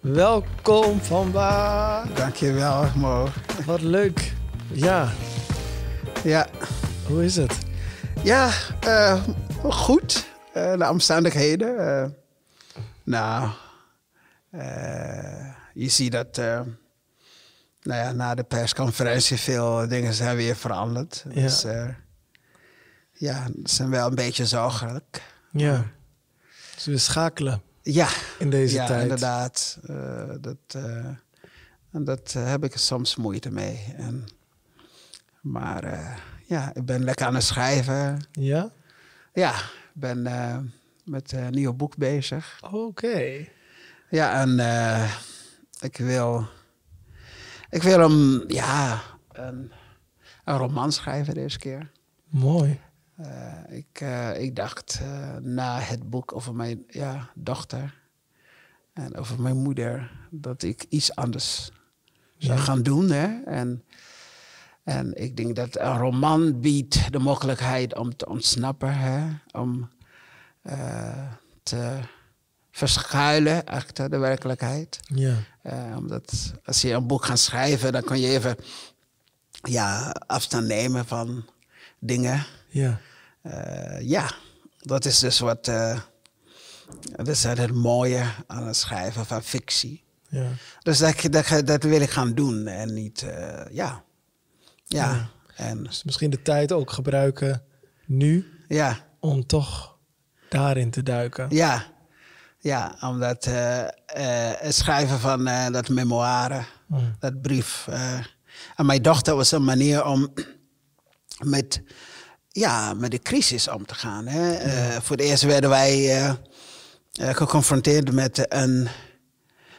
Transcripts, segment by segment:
Welkom Van Ba. Dankjewel, Mo. Wat leuk. Ja, Ja, hoe is het? ja eh, goed. Eh, de omstandigheden. eh, nou, je ziet dat nou ja, na de persconferentie veel dingen zijn weer veranderd. Ja. Dus ja, zijn wel een beetje zorgelijk. Ja. Dus we schakelen Ja, in deze ja tijd. inderdaad. Eh, dat, eh, en dat eh, heb ik soms moeite mee. En, maar eh, ja, ik ben lekker aan het schrijven. Ja? Ja, ik ben eh, met een nieuw boek bezig. Oké. Ja, en eh, ik wil... Ik wil een, ja, een, een roman schrijven deze keer. Mooi. Eh, ik, eh, ik dacht eh, na het boek over mijn ja, dochter en over mijn moeder dat ik iets anders zou gaan doen. Hè? En, en ik denk dat een roman biedt de mogelijkheid om te ontsnappen, hè? om te verschuilen achter de werkelijkheid. Ja. Omdat als je een boek gaat schrijven, dan kan je even ja, afstand nemen van dingen. Ja. Eh, ja, dat is dus wat. eh, dat is het mooie aan het schrijven van fictie. Ja. Dus dat, dat, dat wil ik gaan doen en niet. eh, ja. Ja. Ja. En Dus misschien de tijd ook gebruiken nu ja. om toch daarin te duiken. Ja. Ja, omdat het schrijven van dat memoire, Mm. dat brief. en mijn dochter was een manier om met, ja, met de crisis om te gaan. Hè. Eh, voor het eerst werden wij eh, eh, geconfronteerd met een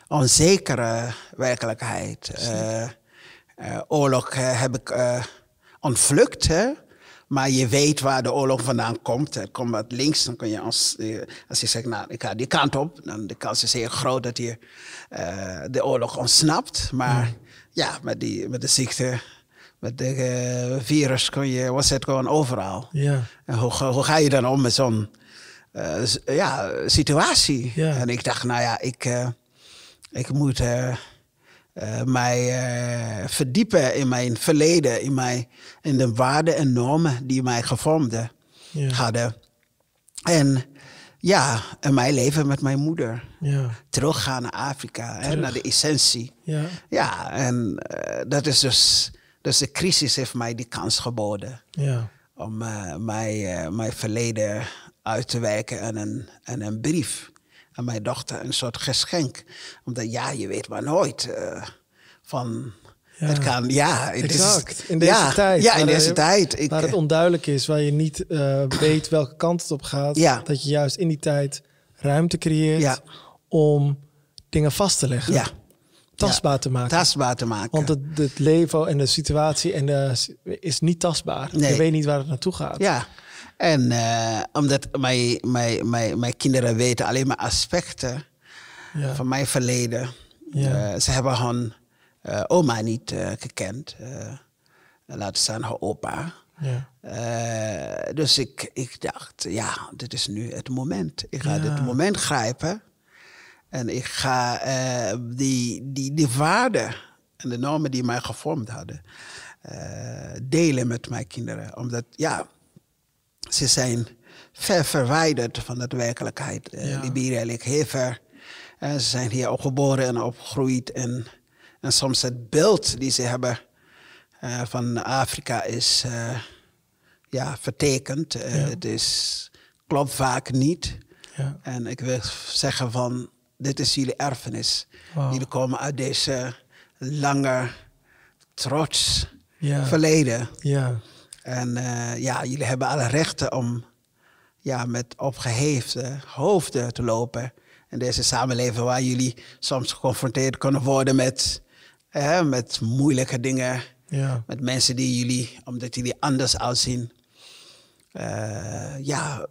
onzekere werkelijkheid. Oorlog heb ik ontvlucht, hè. Maar je weet waar de oorlog vandaan komt. Het komt uit links, dan kun je als, als je zegt, nou, ik ga die kant op, dan de kans is heel groot dat je de oorlog ontsnapt. Maar ja, met, die, met de ziekte, met de eh, virus, kun je, was het gewoon overal. Ja. En hoe, ga- hoe ga je dan om met zo'n eh, ja, situatie? Ja. En ik dacht, nou ja, ik, eh, ik moet mij verdiepen in mijn verleden, in, mijn, in de waarden en normen die mij gevormd Ja. hadden. En ja, en mijn leven met mijn moeder. Ja. Teruggaan naar Afrika, hè, Terug. naar de essentie. Ja. Ja, en dat is dus, dus de crisis heeft mij die kans geboden Ja. om eh, mij, eh, mijn verleden uit te werken en een, en een brief aan mijn dochter, een soort geschenk. Omdat ja, je weet maar nooit eh, van. Ja. Het kan, ja. Exact. In deze ja, tijd. Ja, in deze tijd. Ik, waar het onduidelijk is, waar je niet weet welke kant het op gaat. Ja. Dat je juist in die tijd ruimte creëert om dingen vast te leggen. ja, Tastbaar te maken. tastbaar te maken. Want het, het leven en de situatie en de, is niet tastbaar. Nee. Je weet niet waar het naartoe gaat. Ja, en eh, omdat mijn, mijn, mijn, mijn kinderen weten alleen maar aspecten Ja. van mijn verleden. Ja. Eh, ze hebben hun eh, oma niet gekend. laten staan haar opa. Ja. Dus ik, ik dacht, ja, dit is nu het moment. Ik ga dit moment grijpen. En ik ga eh, die, die, die waarden en de normen die mij gevormd hadden... eh, delen met mijn kinderen. Omdat, ja, ze zijn ver verwijderd van de werkelijkheid. Eh, Ja. Liberia ligt heel ver. Ze zijn hier opgeboren en opgegroeid. En, en soms het beeld die ze hebben van Afrika is ja, vertekend. Ja. Het is, klopt vaak niet. Ja. En ik wil zeggen van, dit is jullie erfenis. Jullie komen uit deze lange, trots Ja. verleden. Ja. En eh, ja, jullie hebben alle rechten om ja, met opgeheefde hoofden te lopen. In deze samenleving waar jullie soms geconfronteerd kunnen worden met, eh, met moeilijke dingen. Ja. Met mensen die jullie, omdat jullie anders uitzien, eh, ja,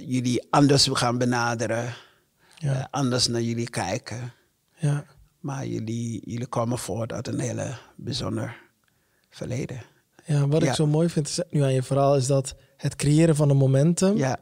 jullie anders gaan benaderen. Eh, anders naar jullie kijken. Ja. Maar jullie, jullie komen voort uit een hele bijzonder verleden. ja. Wat ik zo mooi vind is- nu aan je verhaal is dat het creëren van een momentum Ja,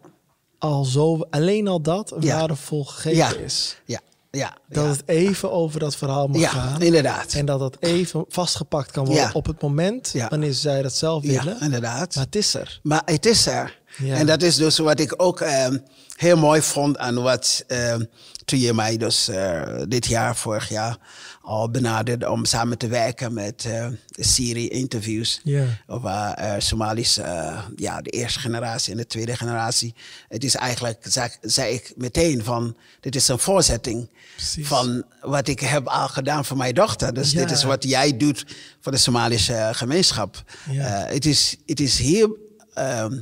al zo, alleen al dat, een waardevol gegeven is. ja, ja. Dat ja. het even over dat verhaal mag Ja, gaan. inderdaad. En dat dat even vastgepakt kan worden Ja. op het moment wanneer zij dat zelf willen. Ja, inderdaad. Maar het is er. Maar het is er. Ja. En dat is dus wat ik ook ehm, heel mooi vond aan wat ehm, toen je mij dus eh, dit jaar, vorig jaar, al benaderde om samen te werken met eh, de serie interviews Ja. over eh Somalische, eh, ja, de eerste generatie en de tweede generatie. Het is eigenlijk, zei, zei ik meteen van, dit is een voorzetting Precies. van wat ik heb al gedaan voor mijn dochter. Dus dit is wat jij doet voor de Somalische gemeenschap. Ja. Het, is, het is ehm,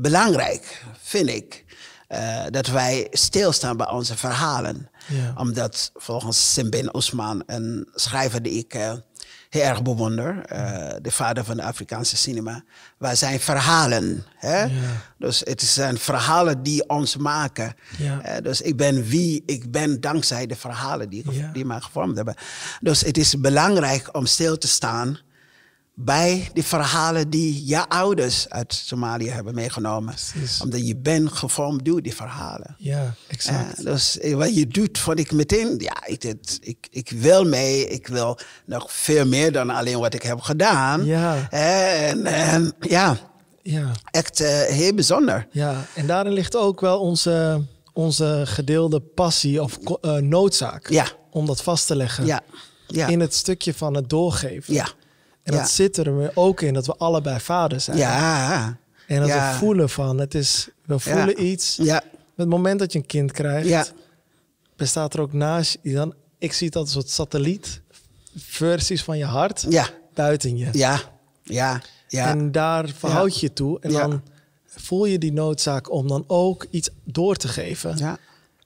belangrijk, vind ik, eh, dat wij stilstaan bij onze verhalen. Ja. Omdat volgens Simbin Osman, een schrijver die ik eh, heel erg bewonder, eh, de vader van de Afrikaanse cinema, wij zijn verhalen. Hè? Ja. Dus het zijn verhalen die ons maken. Ja. Dus ik ben wie ik ben dankzij de verhalen die, die mij gevormd hebben. Dus het is belangrijk om stil te staan bij die verhalen die je ouders uit Somalië hebben meegenomen. Precies. Omdat je bent gevormd door die verhalen. Ja, exact. Eh, dus eh, wat je doet, vond ik meteen, ja, ik, dit, ik, ik wil mee, ik wil nog veel meer dan alleen wat ik heb gedaan. Ja. Eh, en, en ja, ja. echt heel bijzonder. ja, en daarin ligt ook wel onze, onze gedeelde passie of noodzaak. Ja. Om dat vast te leggen. Ja, ja, In het stukje van het doorgeven. ja, En dat zit er ook in dat we allebei vader zijn. ja, En dat ja. we voelen van, het is, we voelen iets. ja, Het moment dat je een kind krijgt, Ja. bestaat er ook naast je dan, ik zie het als een soort satelliet, versies van je hart ja, buiten je. ja, ja, ja. En daar verhoud je je toe. En dan voel je die noodzaak om dan ook iets door te geven. ja.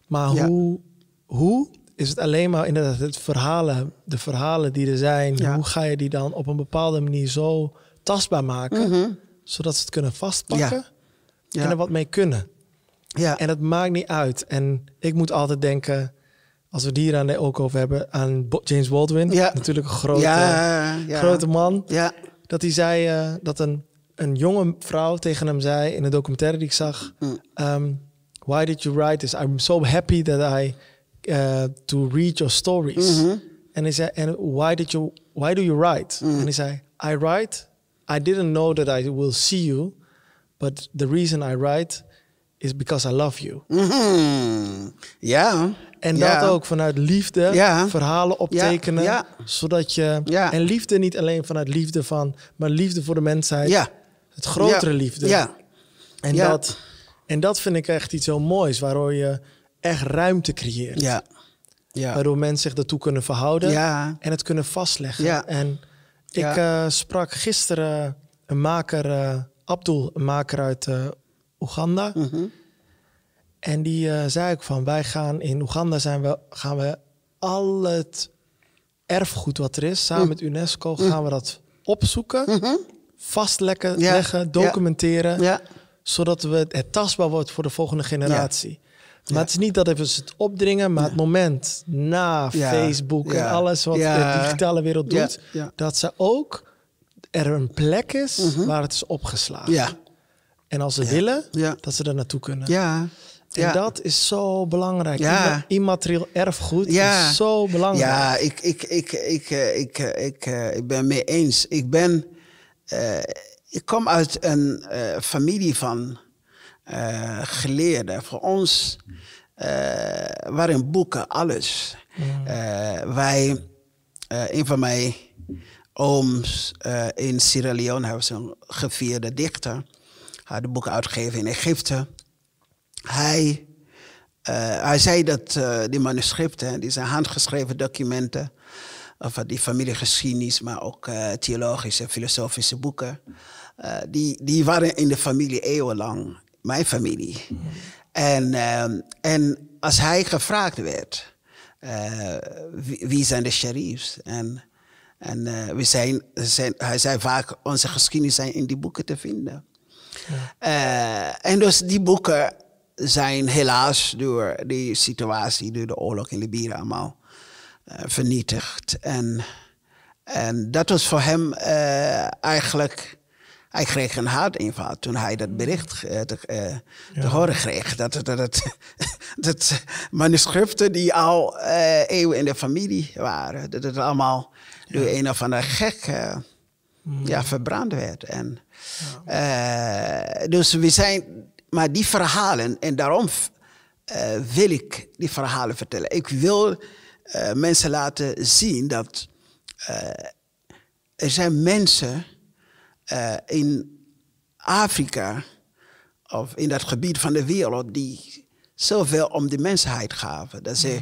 Maar hoe, hoe is het alleen maar inderdaad het verhalen, de verhalen die er zijn. Ja. Hoe ga je die dan op een bepaalde manier zo tastbaar maken, zodat ze het kunnen vastpakken Mhm. Ja. en er wat mee kunnen. ja. En het maakt niet uit. En ik moet altijd denken, als we het hier aan ook over hebben, aan James Baldwin. Natuurlijk een grote, grote man. Ja, Dat hij zei eh, dat een, een jonge vrouw tegen hem zei in een documentaire die ik zag. Mm. um, Why did you write this? I'm so happy that I uh, to read your stories. Mm-hmm. En hij zei, and why did you why do you write? Mm. En hij zei, I write. I didn't know that I will see you, but the reason I write is because I love you. Mhm. ja. En ja. dat ook vanuit liefde, verhalen optekenen. Zodat je. En liefde niet alleen vanuit liefde van, maar liefde voor de mensheid. Ja. Het grotere liefde. Ja, En, dat, en dat vind ik echt iets heel moois, waardoor je echt ruimte creëert. ja, ja. Waardoor mensen zich daartoe kunnen verhouden Ja. en het kunnen vastleggen. Ja. En ik eh, sprak gisteren een maker, eh, Abdul, een maker uit eh, Oeganda. Mhm. En die zei ook van, wij gaan in Oeganda zijn we, gaan we al het erfgoed wat er is, samen met UNESCO, gaan we dat opzoeken, vastleggen, Mhm. Ja. leggen, documenteren, Ja. zodat we het tastbaar wordt voor de volgende generatie. Maar het is niet dat we het opdringen, maar het moment na. Facebook en alles wat de digitale wereld doet, dat ze ook er een plek is waar het is opgeslagen. Ja. En als ze willen, Ja. dat ze er naartoe kunnen. Ja. En dat is zo belangrijk. Ja. Imma- Immaterieel erfgoed is zo belangrijk. Ja, ik, ik, ik, ik, eh, ik, eh, ik, eh, ik ben mee eens. Ik ben. ik kom uit een familie van eh, geleerden. Voor ons eh, waren boeken alles. Eh, wij, een van mijn ooms in Sierra Leone, hij was een gevierde dichter. Had de boeken uitgegeven in Egypte. Hij, hij zei dat die manuscripten, die zijn handgeschreven documenten, of die familiegeschiedenis, maar ook eh, theologische, filosofische boeken, die, die waren in de familie eeuwenlang, mijn familie. En, ehm, en als hij gevraagd werd, eh, wie, wie zijn de sheriffs? En, en eh, we zijn, zijn, hij zei vaak, onze geschiedenis zijn in die boeken te vinden. Eh, en dus die boeken zijn helaas door die situatie, door de oorlog in Libië allemaal vernietigd. En, en dat was voor hem eigenlijk, Hij kreeg een hartinfarct toen hij dat bericht eh, te, eh, te horen kreeg. Dat, dat, dat, dat manuscripten die al eh, eeuwen in de familie waren, dat het allemaal door een of andere gek eh, ja, verbrand werd. En, dus we zijn, maar die verhalen, en daarom wil ik die verhalen vertellen. Ik wil mensen laten zien dat er zijn mensen eh, in Afrika of in dat gebied van de wereld die zoveel om de mensheid gaven. Dat ze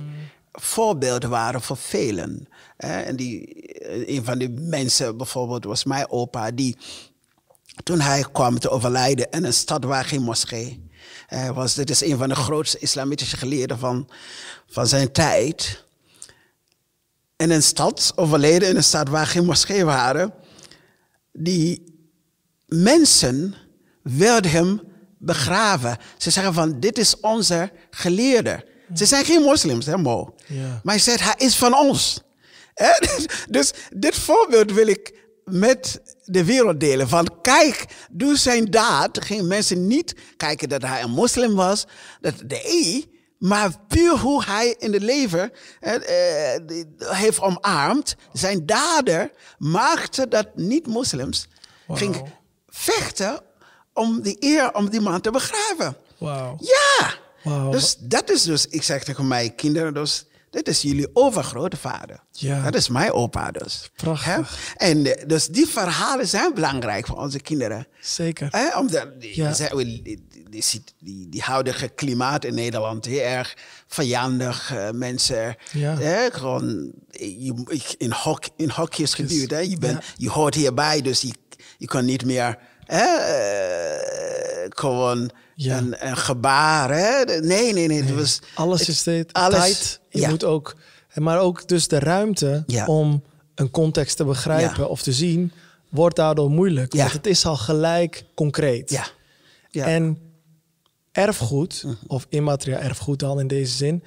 voorbeelden waren voor velen. hè. en die, eh, een van die mensen bijvoorbeeld was mijn opa, die toen hij kwam te overlijden in een stad waar geen moskee eh, was. Dit is een van de grootste islamitische geleerden van, van zijn tijd. In een stad, overleden in een stad waar geen moskee waren. Die mensen wilden hem begraven. Ze zeggen van, dit is onze geleerde. Ze zijn geen moslims, hè Mo. Ja. Maar hij zegt, hij is van ons. Dus dit voorbeeld wil ik met de wereld delen. Van kijk, door zijn daad gingen mensen niet kijken dat hij een moslim was. Dat nee, maar puur hoe hij in het leven eh, heeft omarmd. Zijn daden maakte dat niet-moslims gingen om die eer om die man te begraven. Wauw. Ja! Wauw. Dus dat is dus, ik zeg tegen mijn kinderen dus, dit is jullie overgrootvader. Ja. Dat is mijn opa dus. Prachtig. En eh, dus die verhalen zijn belangrijk voor onze kinderen. Zeker. Hè? Omdat die, Ja. zijn- die, die, die, die, huidige klimaat in Nederland heel erg vijandig. eh, mensen, Ja. hè? gewoon eh, je, in, hok, in hokjes geduwd. Je, bent, ja. je hoort hierbij, dus je, je kan niet meer hè? eh, gewoon Ja. een, een gebaar. Hè? Nee, nee, nee. Het was, Alles is dit alles- tijd. Je ja. moet ook, maar ook dus de ruimte Ja. om een context te begrijpen of te zien, wordt daardoor moeilijk. Ja. Want het is al gelijk concreet. Ja. ja. En erfgoed, of immaterieel erfgoed dan in deze zin,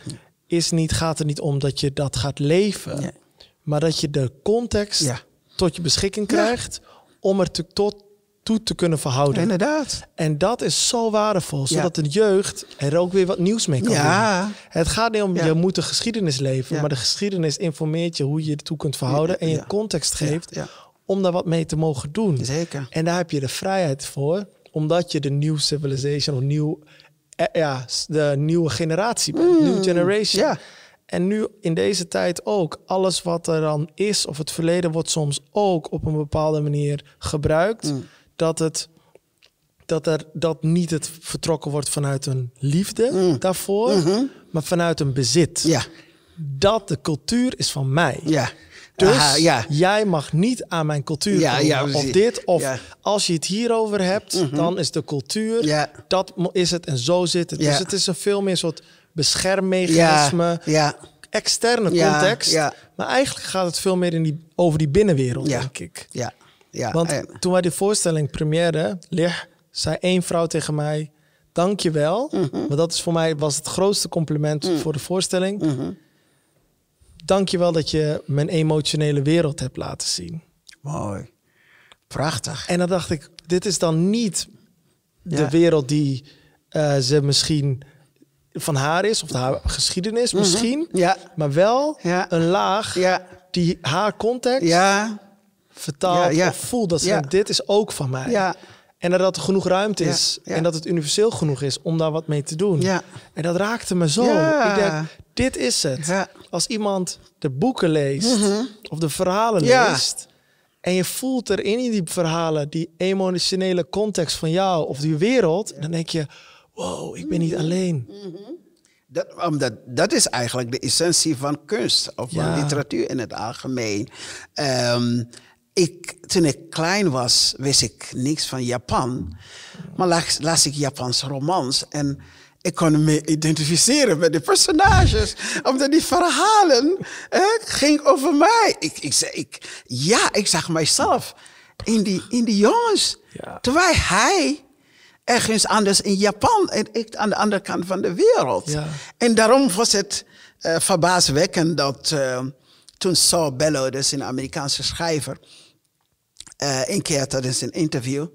is niet, gaat er niet om dat je dat gaat leven, maar dat je de context Ja. tot je beschikking krijgt om er te, tot, toe te kunnen verhouden. Inderdaad. En dat is zo waardevol, Ja. zodat de jeugd er ook weer wat nieuws mee kan Ja. doen. Het gaat niet om, Ja. je moet de geschiedenis leven, maar de geschiedenis informeert je hoe je ertoe kunt verhouden en je context geeft ja. om daar wat mee te mogen doen. Zeker. En daar heb je de vrijheid voor, omdat je de new civilization of nieuw, eh, ja, de nieuwe generatie bent, new generation. Mm, ja. En nu in deze tijd ook, alles wat er dan is of het verleden wordt soms ook op een bepaalde manier gebruikt, Mm. Dat het dat er dat niet het vertrokken wordt vanuit een liefde daarvoor, maar vanuit een bezit. Mm. Mm-hmm. Ja. Dat de cultuur is van mij. Ja. Dus Aha, ja. jij mag niet aan mijn cultuur Ja, komen. ja, of dit, of als je het hierover hebt, dan is de cultuur, dat is het en zo zit het. Dus het is een veel meer soort beschermmechanisme, externe context. ja. Maar eigenlijk gaat het veel meer in die, over die binnenwereld, denk ik. Ja. Ja. Want En- toen wij die voorstelling premièren, Lig, zei één vrouw tegen mij: Dank je wel. Mhm. Want dat is voor mij was het grootste compliment voor de voorstelling. Mhm. Dank je wel dat je mijn emotionele wereld hebt laten zien. Mooi. Prachtig. En dan dacht ik: Dit is dan niet de wereld die eh, ze misschien van haar is, of haar geschiedenis misschien, Mhm. Ja. maar wel een laag Ja. die haar context Ja. Vertaalt Ja, ja. of voelt dat ze dit is ook van mij. Ja. En dat er genoeg ruimte is en dat het universeel genoeg is om daar wat mee te doen. Ja. En dat raakte me zo. Ik denk, dit is het. Mhm. Als iemand de boeken leest of de verhalen leest en je voelt er in die verhalen die emotionele context van jou of die wereld, dan denk je, wow, ik ben Mhm. niet alleen. Dat, omdat, dat is eigenlijk de essentie van kunst of van Ja. literatuur in het algemeen. Ehm, ik, toen ik klein was, wist ik niks van Japan. Maar las, las ik Japanse romans en ik kon me identificeren met de personages. Omdat die verhalen eh, ging over mij. Ik, ik, ik, ja, ik zag mijzelf in die, in die jongens. Ja. Terwijl hij ergens anders in Japan en ik aan de andere kant van de wereld. Ja. En daarom was het eh verbaaswekkend dat eh, toen Saul Bellow, dus een Amerikaanse schrijver, Uh, een keer tijdens een interview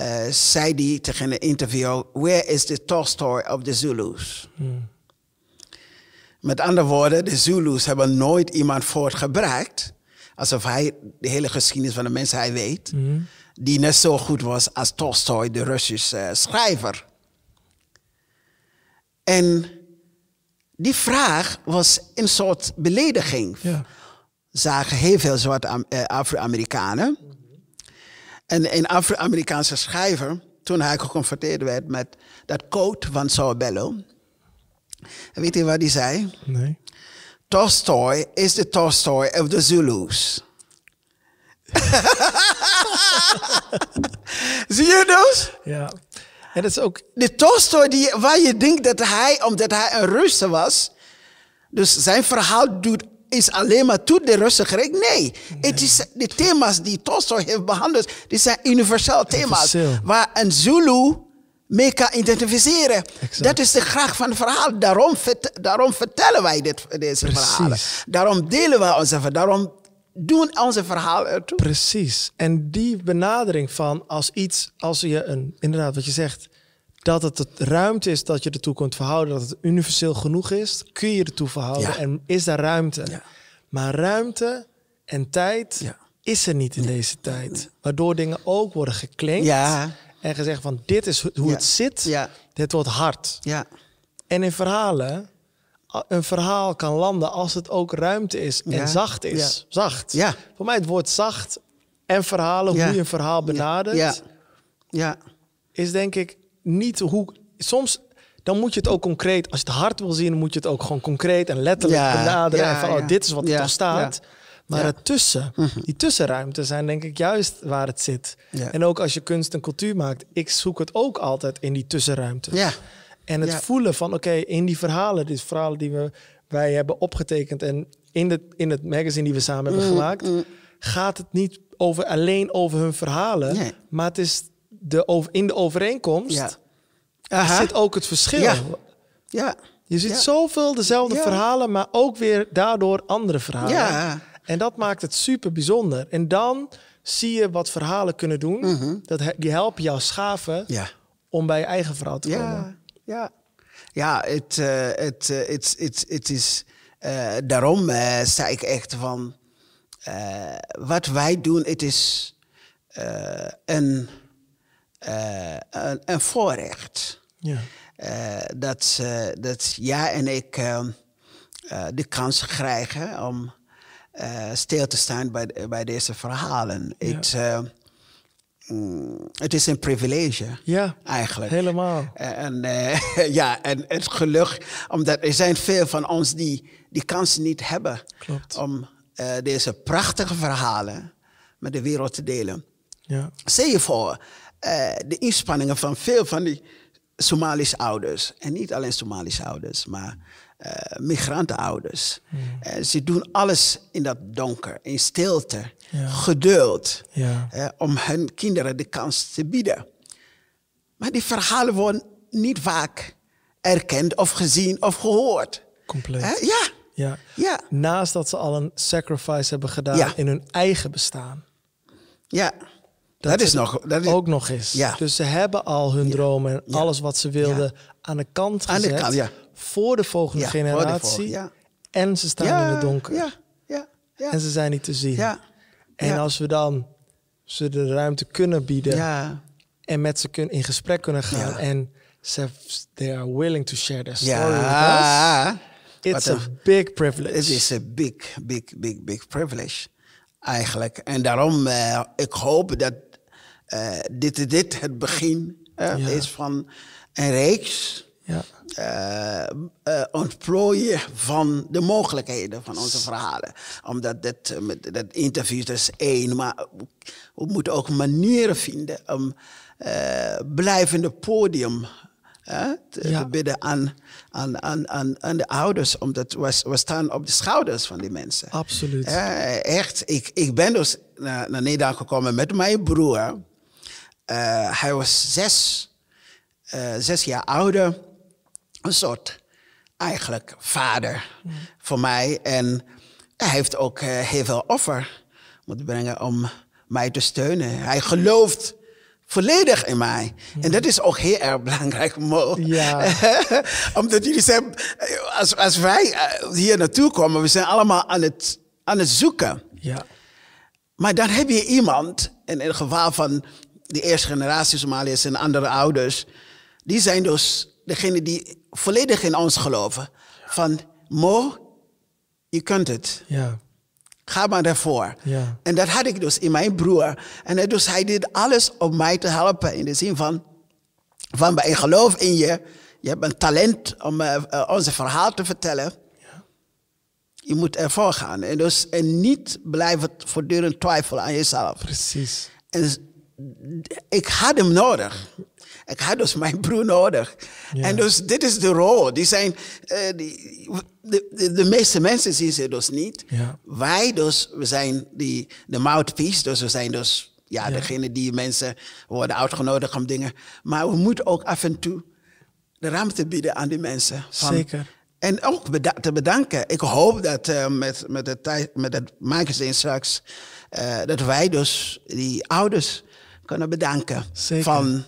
uh, zei hij tegen een interview: Where is the Tolstoy of the Zulus? Hmm. Met andere woorden, de Zulus hebben nooit iemand voortgebracht, alsof hij de hele geschiedenis van de mensheid weet, hmm. die net zo goed was als Tolstoy, de Russische uh, schrijver. En die vraag was een soort belediging. Ja. Zagen heel veel zwarte Afro-Amerikanen. En een Afro-Amerikaanse schrijver, toen hij geconfronteerd werd met dat quote van Sorbello. Weet je wat hij zei? Nee. Tolstoy is de Tolstoy of the Zulus. Zie je dus? Ja. En dat is ook... De Tolstoy die, waar je denkt dat hij, omdat hij een Russe was, dus zijn verhaal doet is alleen maar toe de Russen gericht. Nee, Het is de thema's die Tolstoy heeft behandeld, die zijn universeel thema's. Waar een Zulu mee kan identificeren. Dat is de graag van het verhaal. Daarom, daarom vertellen wij dit, deze verhalen. Daarom delen wij onze verhalen. Daarom doen onze verhalen ertoe. Precies. En die benadering van als iets, als je een, inderdaad wat je zegt, dat het, het ruimte is dat je ertoe kunt verhouden, dat het universeel genoeg is, kun je ertoe verhouden en is daar ruimte. Ja. Maar ruimte en tijd is er niet in deze tijd. Waardoor dingen ook worden geklinkt en gezegd van dit is hoe het zit, dit wordt hard. En in verhalen, een verhaal kan landen als het ook ruimte is en zacht is. Zacht. Voor mij het woord zacht en verhalen, hoe je een verhaal benadert, ja. is denk ik niet hoe. Soms dan moet je het ook concreet. Als je het hard wil zien, moet je het ook gewoon concreet en letterlijk benaderen. en van, oh, dit is wat er toch staat. Maar ertussen, mhm. die tussenruimte zijn denk ik juist waar het zit. En ook als je kunst en cultuur maakt, ik zoek het ook altijd in die tussenruimte. Ja. En het voelen van, oké, in die verhalen, die verhalen die we, wij hebben opgetekend en in, de, in het magazine die we samen hebben mm, gemaakt, mm. gaat het niet over, alleen over hun verhalen, maar het is de, in de overeenkomst Aha. zit ook het verschil. Ja. ja. Je ziet zoveel dezelfde verhalen, maar ook weer daardoor andere verhalen. Ja. En dat maakt het super bijzonder. En dan zie je wat verhalen kunnen doen. Mhm. dat, die helpen jou schaven ja. om bij je eigen verhaal te komen. Ja, ja. het, uh, het, uh, het, het, het is... Uh, daarom sta ik echt van... wat wij doen, het is een, een, een voorrecht. Ja. Uh, dat, uh, dat jij en ik uh, de kans krijgen om stil te staan bij, bij deze verhalen. Ja. Het, mm, het is een privilege, ja, eigenlijk. Helemaal. En, ja, en het geluk, omdat er zijn veel van ons die die kans niet hebben Klopt. om deze prachtige verhalen met de wereld te delen. Ja. Stel je voor, de inspanningen van veel van die Somalische ouders. En niet alleen Somalische ouders, maar uh, migrantenouders. Hmm. Uh, ze doen alles in dat donker, in stilte, geduld. Ja. Uh, om hun kinderen de kans te bieden. Maar die verhalen worden niet vaak erkend of gezien of gehoord. Compleet. ja. Ja. ja. Naast dat ze al een sacrifice hebben gedaan in hun eigen bestaan. Ja. Dat, is nog. Dat is, ook nog eens. Ja. Dus ze hebben al hun dromen en alles wat ze wilden aan de kant gezet. Aan de kant, ja. Voor de volgende generatie. De en ze staan in het donker. Ja. Ja. En ze zijn niet te zien. Ja. En als we dan ze de ruimte kunnen bieden. En met ze kunnen, in gesprek kunnen gaan. En ze they are willing to share their story. It's a, a big privilege. It is a big, big, big, big privilege. Eigenlijk. En daarom, uh, ik hoop dat uh, dit, dit het begin uh, ja. is van een reeks ja. uh, ontplooien van de mogelijkheden van onze verhalen. Omdat dat, met, dat interview is één, maar we moeten ook manieren vinden om blijvende podium te, ja. te, bidden aan, aan, aan, aan, aan de ouders. Omdat we, we staan op de schouders van die mensen. Absoluut. echt, ik, ik ben dus naar, naar Nederland gekomen met mijn broer. Uh, hij was zes, uh, zes jaar ouder. Een soort eigenlijk vader voor mij. En hij heeft ook uh, heel veel offer moeten brengen om mij te steunen. Hij gelooft volledig in mij. En dat is ook heel erg belangrijk, Mo. Ja. Omdat jullie zijn, als, als wij eh, hier naartoe komen, we zijn allemaal aan het, aan het zoeken. Ja. Maar dan heb je iemand, in het geval van de eerste generatie Somaliërs en andere ouders, die zijn dus degene die volledig in ons geloven. Van Mo, je kunt het. Ja. Ga maar daarvoor. Ja. En dat had ik dus in mijn broer. En hij- dus hij deed alles om mij te helpen. In de zin van, van ik geloof in je. Je hebt een talent om eh, onze verhaal te vertellen. Je moet ervoor gaan. En, dus, en niet blijven voortdurend twijfelen aan jezelf. Precies. En ik had hem nodig. Ik had dus mijn broer nodig. Ja. En dus dit is de rol. Die zijn, eh, die, de, de, de meeste mensen zien ze dus niet. Ja. Wij dus, we zijn die, de mouthpiece. Dus we zijn dus ja, Ja. degene die mensen worden uitgenodigd om dingen. Maar we moeten ook af en toe de ruimte bieden aan die mensen. Van- Zeker. En ook beda- te bedanken. Ik hoop dat eh, met, met, het, tijd- met het magazine straks, eh, dat wij dus die ouders kunnen bedanken. Zeker. Van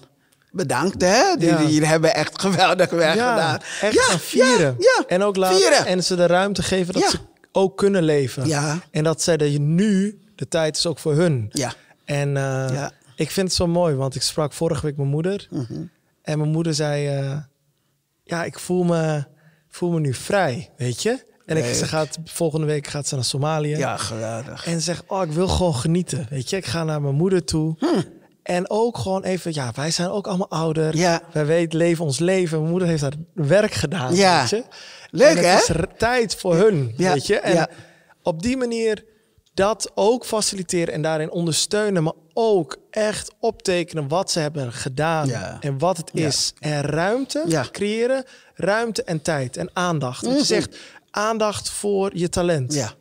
bedankt hè, die, Ja. die, jullie hebben echt geweldig werk Ja, gedaan. echt ja, vieren. Ja, En ook laten vieren. en ze de ruimte geven dat ze ook kunnen leven. Ja. En dat zij dat je nu de tijd is ook voor hun. Ja. En eh. Mhm. ik vind het zo mooi, want ik sprak vorige week mijn moeder. En mijn moeder zei: eh, Ja, ik voel me, voel me nu vrij, weet je? En ik, ze gaat, volgende week gaat ze naar Somalië. ja, geweldig. En ze zegt, oh, ik wil gewoon genieten. Weet je, ik ga naar mijn moeder toe. En ook gewoon even, ja, wij zijn ook allemaal ouder. Ja. Wij weten, leven ons leven. Mijn moeder heeft haar werk gedaan. Ja. Weet je? Leuk, het hè? is r- tijd voor hun, Ja, weet je. En ja. op die manier dat ook faciliteren en daarin ondersteunen, maar ook echt optekenen wat ze hebben gedaan Ja. en wat het is. En ruimte Ja. creëren, ruimte en tijd en aandacht. Want je Mhm. zegt aandacht voor je talent Ja.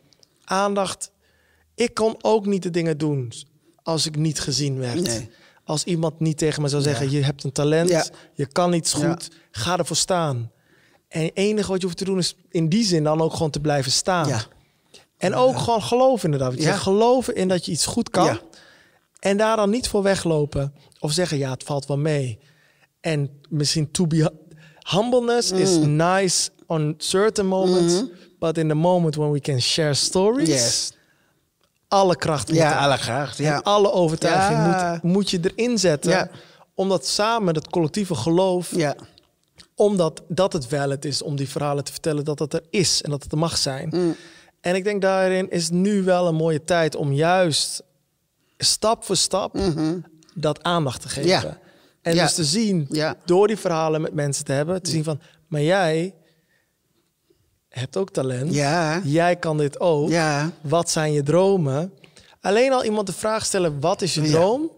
aandacht. Ik kon ook niet de dingen doen als ik niet gezien werd. Nee. Als iemand niet tegen me zou zeggen: Ja. Je hebt een talent, Ja. je kan iets goed, ga ervoor staan. En het enige wat je hoeft te doen is in die zin dan ook gewoon te blijven staan. Ja. En ook gewoon geloven inderdaad. Je Ja. geloven in dat je iets goed kan. Ja. En daar dan niet voor weglopen. Of zeggen, ja, het valt wel mee. En misschien to be... Humbleness is Mm. nice on certain moments. But in the moment when we can share stories... Mm-hmm. Yes. Alle kracht moet Ja, alle graag. Ja. En alle overtuiging Ja. moet, moet je erin zetten. Ja. Omdat samen dat collectieve geloof... ja. omdat dat het wel het is om die verhalen te vertellen... dat het er is en dat het er mag zijn. Mm. En ik denk daarin is nu wel een mooie tijd... om juist stap voor stap dat aandacht te geven. Ja. En Ja. dus te zien, Ja. door die verhalen met mensen te hebben... te zien van, maar jij hebt ook talent. Ja. Jij kan dit ook. Ja. Wat zijn je dromen? Alleen al iemand de vraag stellen, wat is je Ja. droom?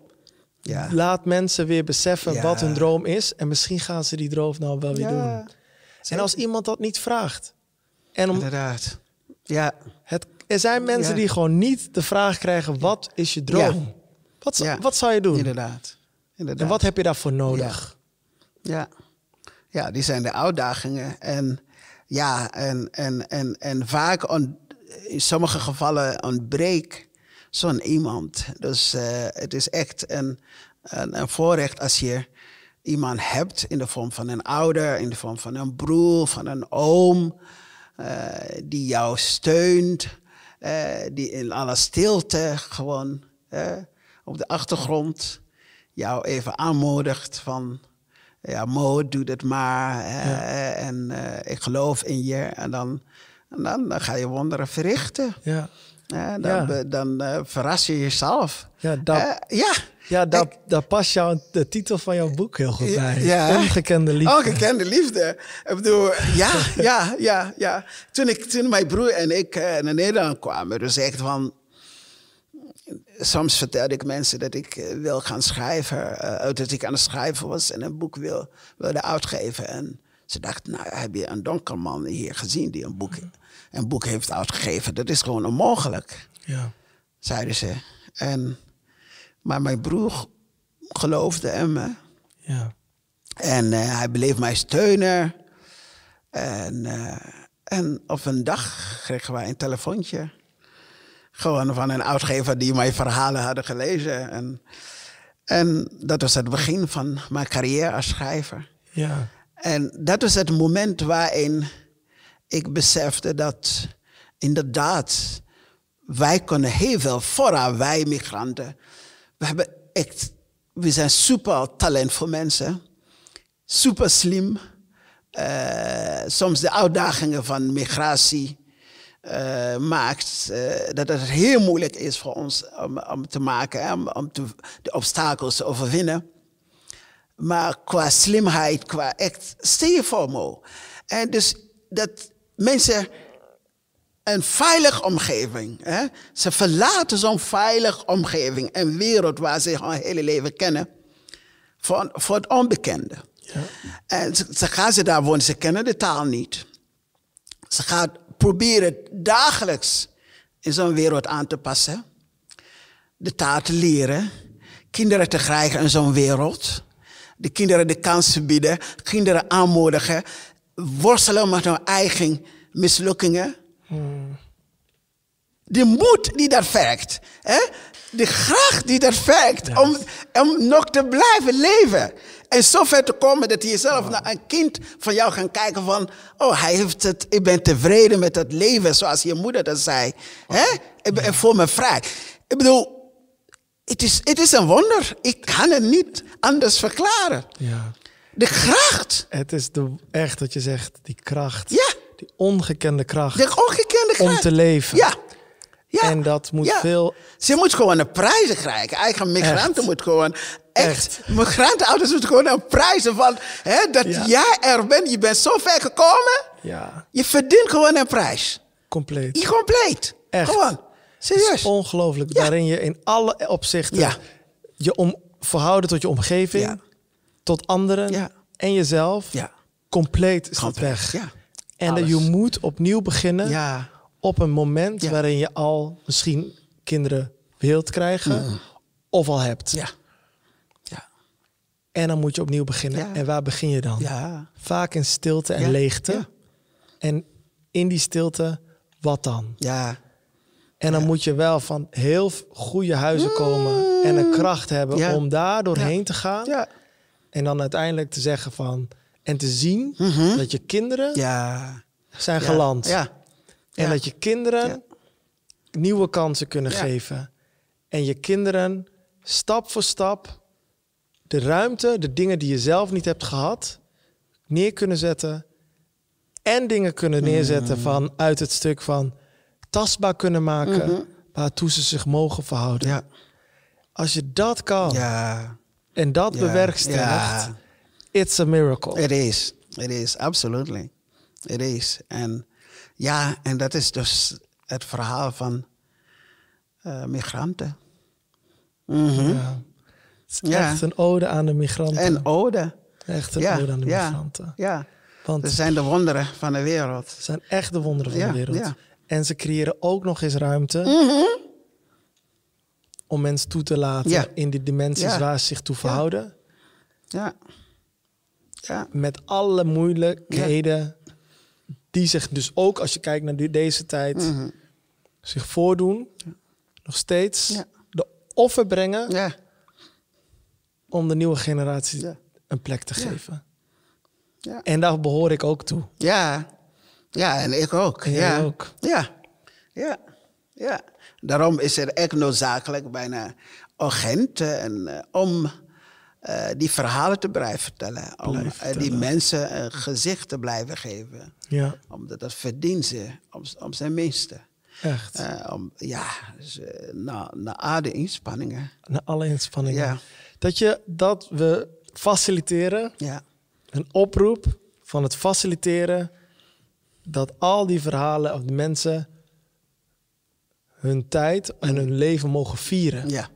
Ja. Laat mensen weer beseffen Ja. wat hun droom is. En misschien gaan ze die droom nou wel weer Ja. doen. En als iemand dat niet vraagt. En om Inderdaad. Ja. het, er zijn mensen Ja. die gewoon niet de vraag krijgen, wat is je droom? Wat, zou- Ja. wat zou je doen? Inderdaad. Inderdaad. En wat heb je daarvoor nodig? Ja. ja, die zijn de uitdagingen. En ja, en, en, en, en vaak on- in sommige gevallen ontbreekt zo'n iemand. Dus eh, het is echt een, een, voorrecht als je iemand hebt in de vorm van een ouder, in de vorm van een broer, van een oom, eh, die jou steunt, eh, die in alle stilte gewoon op de achtergrond jou even aanmoedigt van, ja, Mo, doe het maar. eh, En eh, ik geloof in je. En dan, en dan, dan ga je wonderen verrichten. Ja, Eh, dan Ja. dan eh, verras je jezelf. ja, dat, Eh, ja. ja dat, daar past jou, de titel van jouw boek heel goed bij. Ja. Ongekende liefde. Ongekende liefde. Ik bedoel, ja, ja, ja, ja. Toen, ik, toen mijn broer en ik eh, naar Nederland kwamen, dus echt van... Soms vertelde ik mensen dat ik eh, wil gaan schrijven, eh, dat ik aan het schrijven was en een boek wil, wilde uitgeven. En ze dachten, nou, heb je een donker man hier gezien die een boek, een boek heeft uitgegeven? Dat is gewoon onmogelijk Ja. zeiden ze. En, maar mijn broer geloofde in me. Ja. En eh, hij bleef mij steunen. En, en op een dag kregen wij een telefoontje Gewoon van een uitgever die mijn verhalen hadden gelezen. En, en dat was het begin van mijn carrière als schrijver. Ja. En dat was het moment waarin ik besefte dat inderdaad wij kunnen heel veel, vooral wij migranten. We, hebben echt, we zijn super talentvol mensen, super slim. Uh, soms de uitdagingen van migratie uh, maakt uh, dat het heel moeilijk is voor ons om, om te maken, om, om te, de obstakels te overwinnen. Maar qua slimheid, qua echt stevig En dus dat mensen een veilige omgeving. Hè? Ze verlaten zo'n veilige omgeving, een wereld waar ze hun hele leven kennen, voor, voor het onbekende. Ja. En ze, ze, gaan ze daar wonen, ze kennen de taal niet. Ze gaan proberen dagelijks in zo'n wereld aan te passen, de taal te leren, kinderen te krijgen in zo'n wereld, de kinderen de kansen bieden, kinderen aanmoedigen, worstelen met hun eigen mislukkingen de moed die dat vergt. Hè? De gracht die dat vergt om, om nog te blijven leven. En zover te komen dat je zelf naar een kind van jou gaat kijken van... Oh, hij heeft het, ik ben tevreden met het leven zoals je moeder dat zei. Hè? Ik ben voor me vrij. Ik bedoel, het is, het is een wonder. Ik kan het niet anders verklaren. Ja. De kracht. Het is de, echt wat je zegt, die kracht. Ja. Die ongekende kracht. De ongekende kracht. Om te leven. Ja. Ja. En dat moet Ja. veel... Ze moet gewoon een prijzen krijgen. Eigen migranten Echt. moet gewoon echt. Echt. Migrantenouders moeten gewoon een prijzen van hè, dat Ja. jij er bent. Je bent zo ver gekomen. Ja, Je verdient gewoon een prijs. compleet. Je compleet. Echt. Gewoon. Het Serieus. is ongelooflijk. Ja. Waarin je in alle opzichten je om, verhouden tot je omgeving, tot anderen en jezelf. Compleet is Compleet, weg. ja. En dat je moet opnieuw beginnen Ja. Op een moment Ja. waarin je al misschien kinderen wilt krijgen of al hebt. Ja. Ja. En dan moet je opnieuw beginnen. Ja. En waar begin je dan? Ja. Vaak in stilte en leegte. Ja. En in die stilte, wat dan? Ja. En dan moet je wel van heel goede huizen komen en een kracht hebben Mm. Om daar doorheen te gaan. Ja. En dan uiteindelijk te zeggen van en te zien dat je kinderen Mhm. Ja. zijn geland. Ja. En dat je kinderen nieuwe kansen kunnen geven. En je kinderen stap voor stap de ruimte, de dingen die je zelf niet hebt gehad, neer kunnen zetten. En dingen kunnen Mm. neerzetten van uit het stuk van tastbaar kunnen maken waartoe ze zich mogen verhouden. Ja. Als je dat kan Ja. en dat Ja. bewerkstelligt, it's a miracle. It is. It is. Absolutely. It is. En ja, en dat is dus het verhaal van eh, migranten. Mhm. Ja. Het is Ja. echt een ode aan de migranten. En ode. echt een Ja, ode aan de migranten. ja. Want Dat zijn de wonderen van de wereld. Het zijn echt de wonderen van de wereld. En ze creëren ook nog eens ruimte om mensen toe te laten in die dimensies waar ze zich toe verhouden. Ja. Ja. Met alle moeilijkheden die zich dus ook, als je kijkt naar deze tijd, Mhm. zich voordoen. Nog steeds Ja. de offer brengen Ja. om de nieuwe generatie een plek te geven. Ja. En daar behoor ik ook toe. Ja. Ja, en ik ook. En ja. ook. Ja. Ja. Ja. Daarom is het echt noodzakelijk, bijna urgent, eh, en, eh, om eh, die verhalen te blijven vertellen. Om eh, die mensen een gezicht te blijven geven. Ja, Omdat dat verdient ze, om, om zijn minste. echt. Eh, om, ja, dus, na, na inspanningen. Na alle inspanningen. Ja. Dat, je, dat we faciliteren Ja. een oproep van het faciliteren dat al die verhalen of de mensen hun tijd en hun leven mogen vieren. Ja.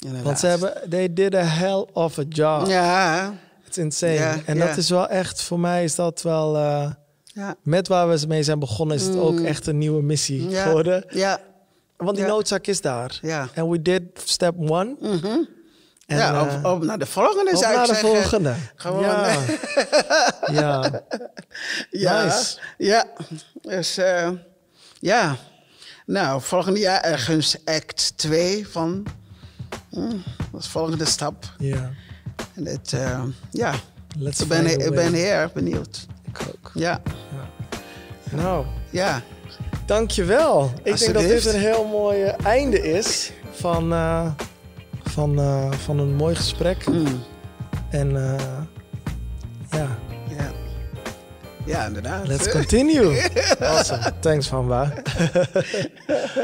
Inderdaad. Want ze hebben, they did a hell of a job. Ja. It's insane. Ja, en ja. dat is wel echt, voor mij is dat wel, eh, Ja. met waar we mee zijn begonnen, is het ook echt een nieuwe missie Mm. Ja. geworden. Ja. Want die Ja. noodzaak is daar. Ja. En we did step one. En, ja, eh, op, op naar de volgende zou naar ik de zeggen. volgende. Gewoon, Ja. ja. Ja. Nice. Ja. Dus, eh, ja. Nou, volgend jaar ergens act 2 van... hmm, dat is de volgende stap. Ja, En het, eh, ja, let's ik ben, ik ben heel erg benieuwd. Ik ook. Ja, Nou, ja. dankjewel. Ik denk dat dit een heel mooi eh, einde is van, eh, van, van een mooi gesprek. Hmm, En eh, ja, ja. Ja, inderdaad. let's continue. awesome. Thanks, Van